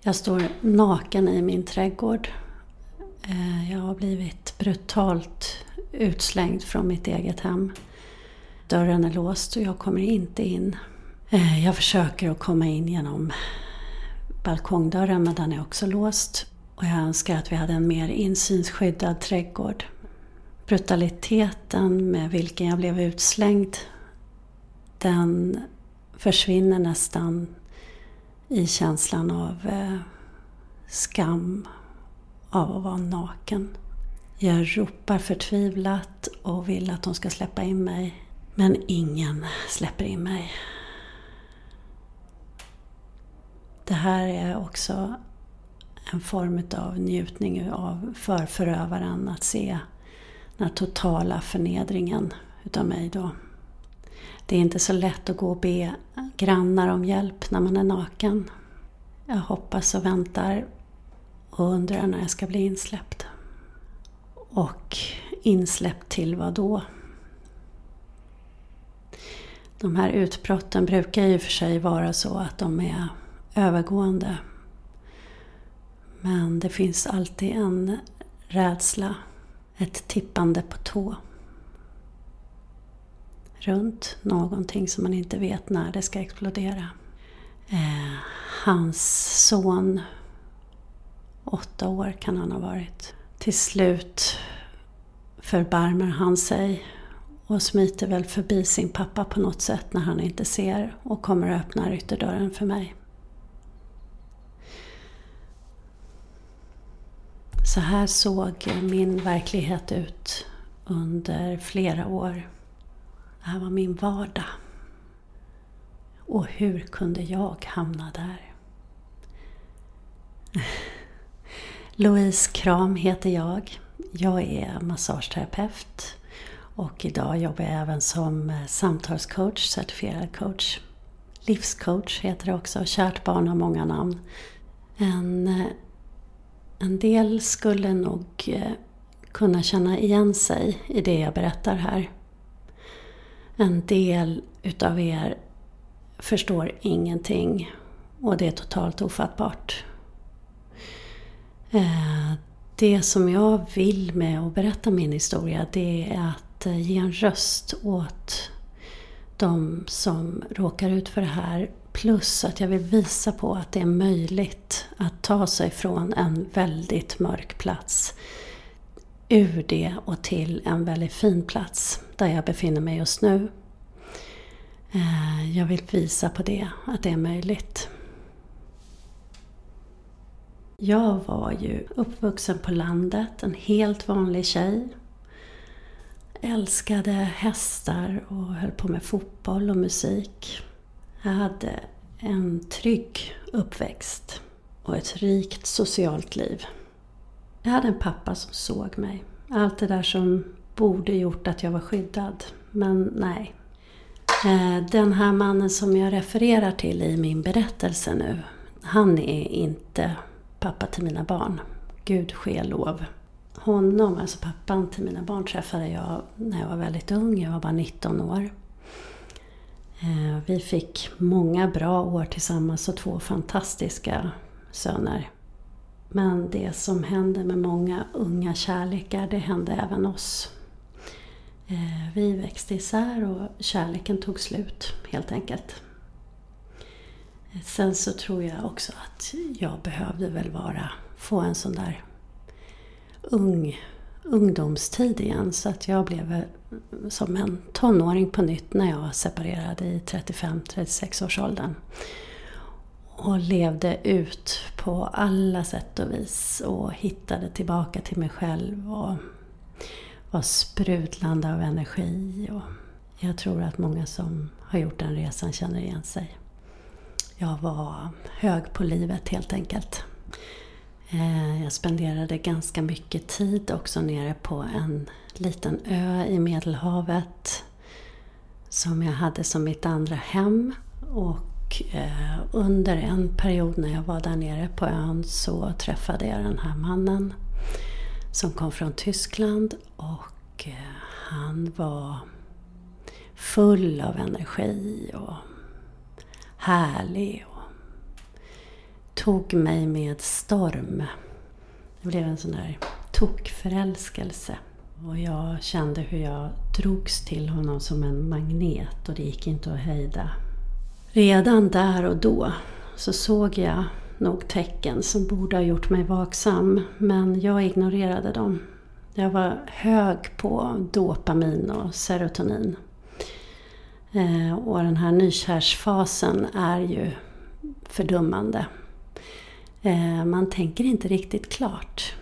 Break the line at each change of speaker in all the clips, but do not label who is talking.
Jag står naken i min trädgård. Eh, jag har blivit brutalt utslängd från mitt eget hem. Dörren är låst och jag kommer inte in. Eh, jag försöker att komma in genom balkongdörren men den är också låst. Och jag önskar att vi hade en mer insynsskyddad trädgård. Brutaliteten med vilken jag blev utslängd den försvinner nästan i känslan av eh, skam av att vara naken. Jag ropar förtvivlat och vill att de ska släppa in mig. Men ingen släpper in mig. Det här är också en form av njutning av för förövaren att se den totala förnedringen utav mig då. Det är inte så lätt att gå och be grannar om hjälp när man är naken. Jag hoppas och väntar och undrar när jag ska bli insläppt. Och insläppt till vad då? De här utbrotten brukar ju för sig vara så att de är övergående. Men det finns alltid en rädsla, ett tippande på tå. Runt någonting som man inte vet när det ska explodera. Eh, hans son, åtta år kan han ha varit. Till slut förbarmar han sig och smiter väl förbi sin pappa på något sätt när han inte ser och kommer och öppnar ytterdörren för mig. Så här såg min verklighet ut under flera år. Det här var min vardag. Och hur kunde jag hamna där? Louise Kram heter jag. Jag är massageterapeut och idag jobbar jag även som eh, samtalscoach, certifierad coach. Livscoach heter det också, kärt barn har många namn. En eh, en del skulle nog eh, kunna känna igen sig i det jag berättar här. En del utav er förstår ingenting och det är totalt ofattbart. Eh, det som jag vill med att berätta min historia det är att eh, ge en röst åt de som råkar ut för det här Plus att jag vill visa på att det är möjligt att ta sig från en väldigt mörk plats ur det och till en väldigt fin plats där jag befinner mig just nu. Eh, jag vill visa på det, att det är möjligt. Jag var ju uppvuxen på landet, en helt vanlig tjej. Älskade hästar och höll på med fotboll och musik. Jag hade en trygg uppväxt och ett rikt socialt liv. Jag hade en pappa som såg mig. Allt det där som borde gjort att jag var skyddad. Men nej. Eh, den här mannen som jag refererar till i min berättelse nu, han är inte pappa till mina barn. Gud ske lov. Honom, alltså pappan till mina barn, träffade jag när jag var väldigt ung. Jag var bara 19 år. Eh, vi fick många bra år tillsammans och två fantastiska söner. Men det som händer med många unga kärlekar, det hände även oss. Eh, vi växte isär och kärleken tog slut, helt enkelt. Eh, sen så tror jag också att jag behövde väl vara, få en sån där ung ungdomstid igen. Så att jag blev som en tonåring på nytt när jag separerade i 35-36 års åldern. Och levde ut på alla sätt och vis och hittade tillbaka till mig själv och var sprudlande av energi. Och jag tror att många som har gjort den resan känner igen sig. Jag var hög på livet helt enkelt. Eh, jag spenderade ganska mycket tid också nere på en liten ö i Medelhavet som jag hade som mitt andra hem. Och eh, under en period när jag var där nere på ön så träffade jag den här mannen som kom från Tyskland och eh, han var full av energi och härlig och tog mig med storm. Det blev en sån där tokförälskelse. Och jag kände hur jag drogs till honom som en magnet och det gick inte att hejda. Redan där och då så såg jag nog tecken som borde ha gjort mig vaksam, men jag ignorerade dem. Jag var hög på dopamin och serotonin. Eh, och den här nykärsfasen är ju fördummande. Eh, man tänker inte riktigt klart.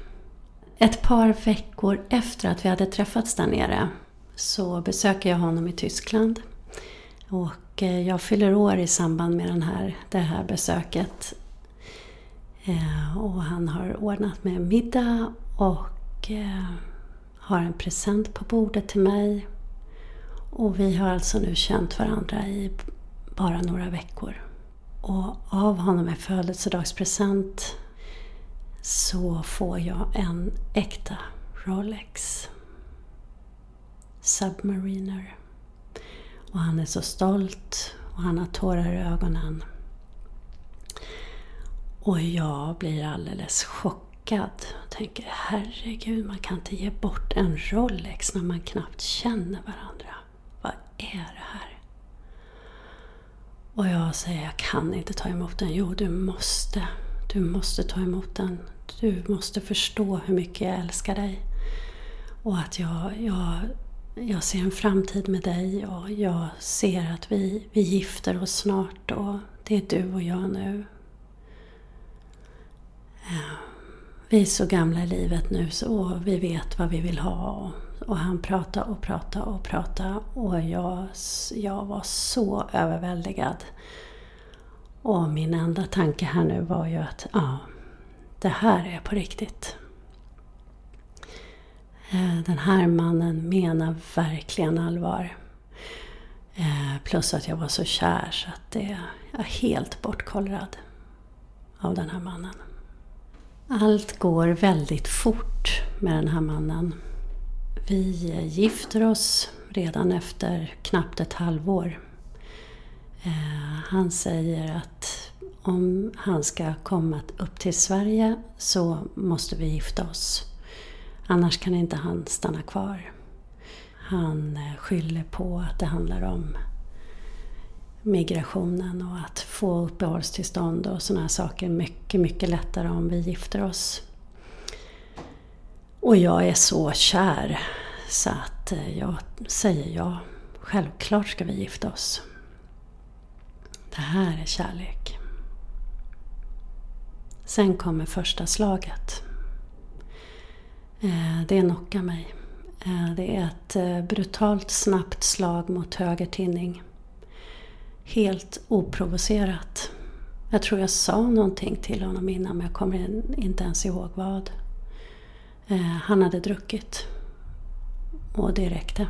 Ett par veckor efter att vi hade träffats där nere så besöker jag honom i Tyskland. Och och eh, jag fyller år i samband med den här, det här besöket. Eh, och han har ordnat med middag och eh, har en present på bordet till mig. Och vi har alltså nu känt varandra i bara några veckor. Och av honom i födelsedagspresent så får jag en äkta Rolex Submariner. Och han är så stolt och han har tårar i ögonen. Och jag blir alldeles chockad och tänker herregud, man kan inte ge bort en Rolex när man knappt känner varandra. Vad är det här? Och jag säger, jag kan inte ta emot den. Jo, du måste. Du måste ta emot den. Du måste förstå hur mycket jag älskar dig. Och att jag, jag, jag ser en framtid med dig och jag ser att vi, vi gifter oss snart och det är du och jag nu. Ehm, vi är så gamla i livet nu så vi vet vad vi vill ha. Och han pratade och pratade och pratade och jag, jag var så överväldigad. Och min enda tanke här nu var ju att ja, det här är på riktigt. Den här mannen menar verkligen allvar. Eh, plus att jag var så kär så att det, jag är helt bortkollrad av den här mannen. Allt går väldigt fort med den här mannen. Vi gifter oss redan efter knappt ett halvår. Eh, han säger att om han ska komma upp till Sverige så måste vi gifta oss. Annars kan inte han stanna kvar. Han eh, skyller på att det handlar om migrationen och att få uppehållstillstånd och sådana här saker mycket, mycket lättare om vi gifter oss. Och jag är så kär så att eh, jag säger ja. Självklart ska vi gifta oss. Det här är kärlek. Sen kommer första slaget. Eh, det knockar mig. Eh, det är ett eh, brutalt snabbt slag mot höger tinning. Helt oprovocerat. Jag tror jag sa någonting till honom innan men jag kommer inte ens ihåg vad. Han hade druckit. Och det räckte.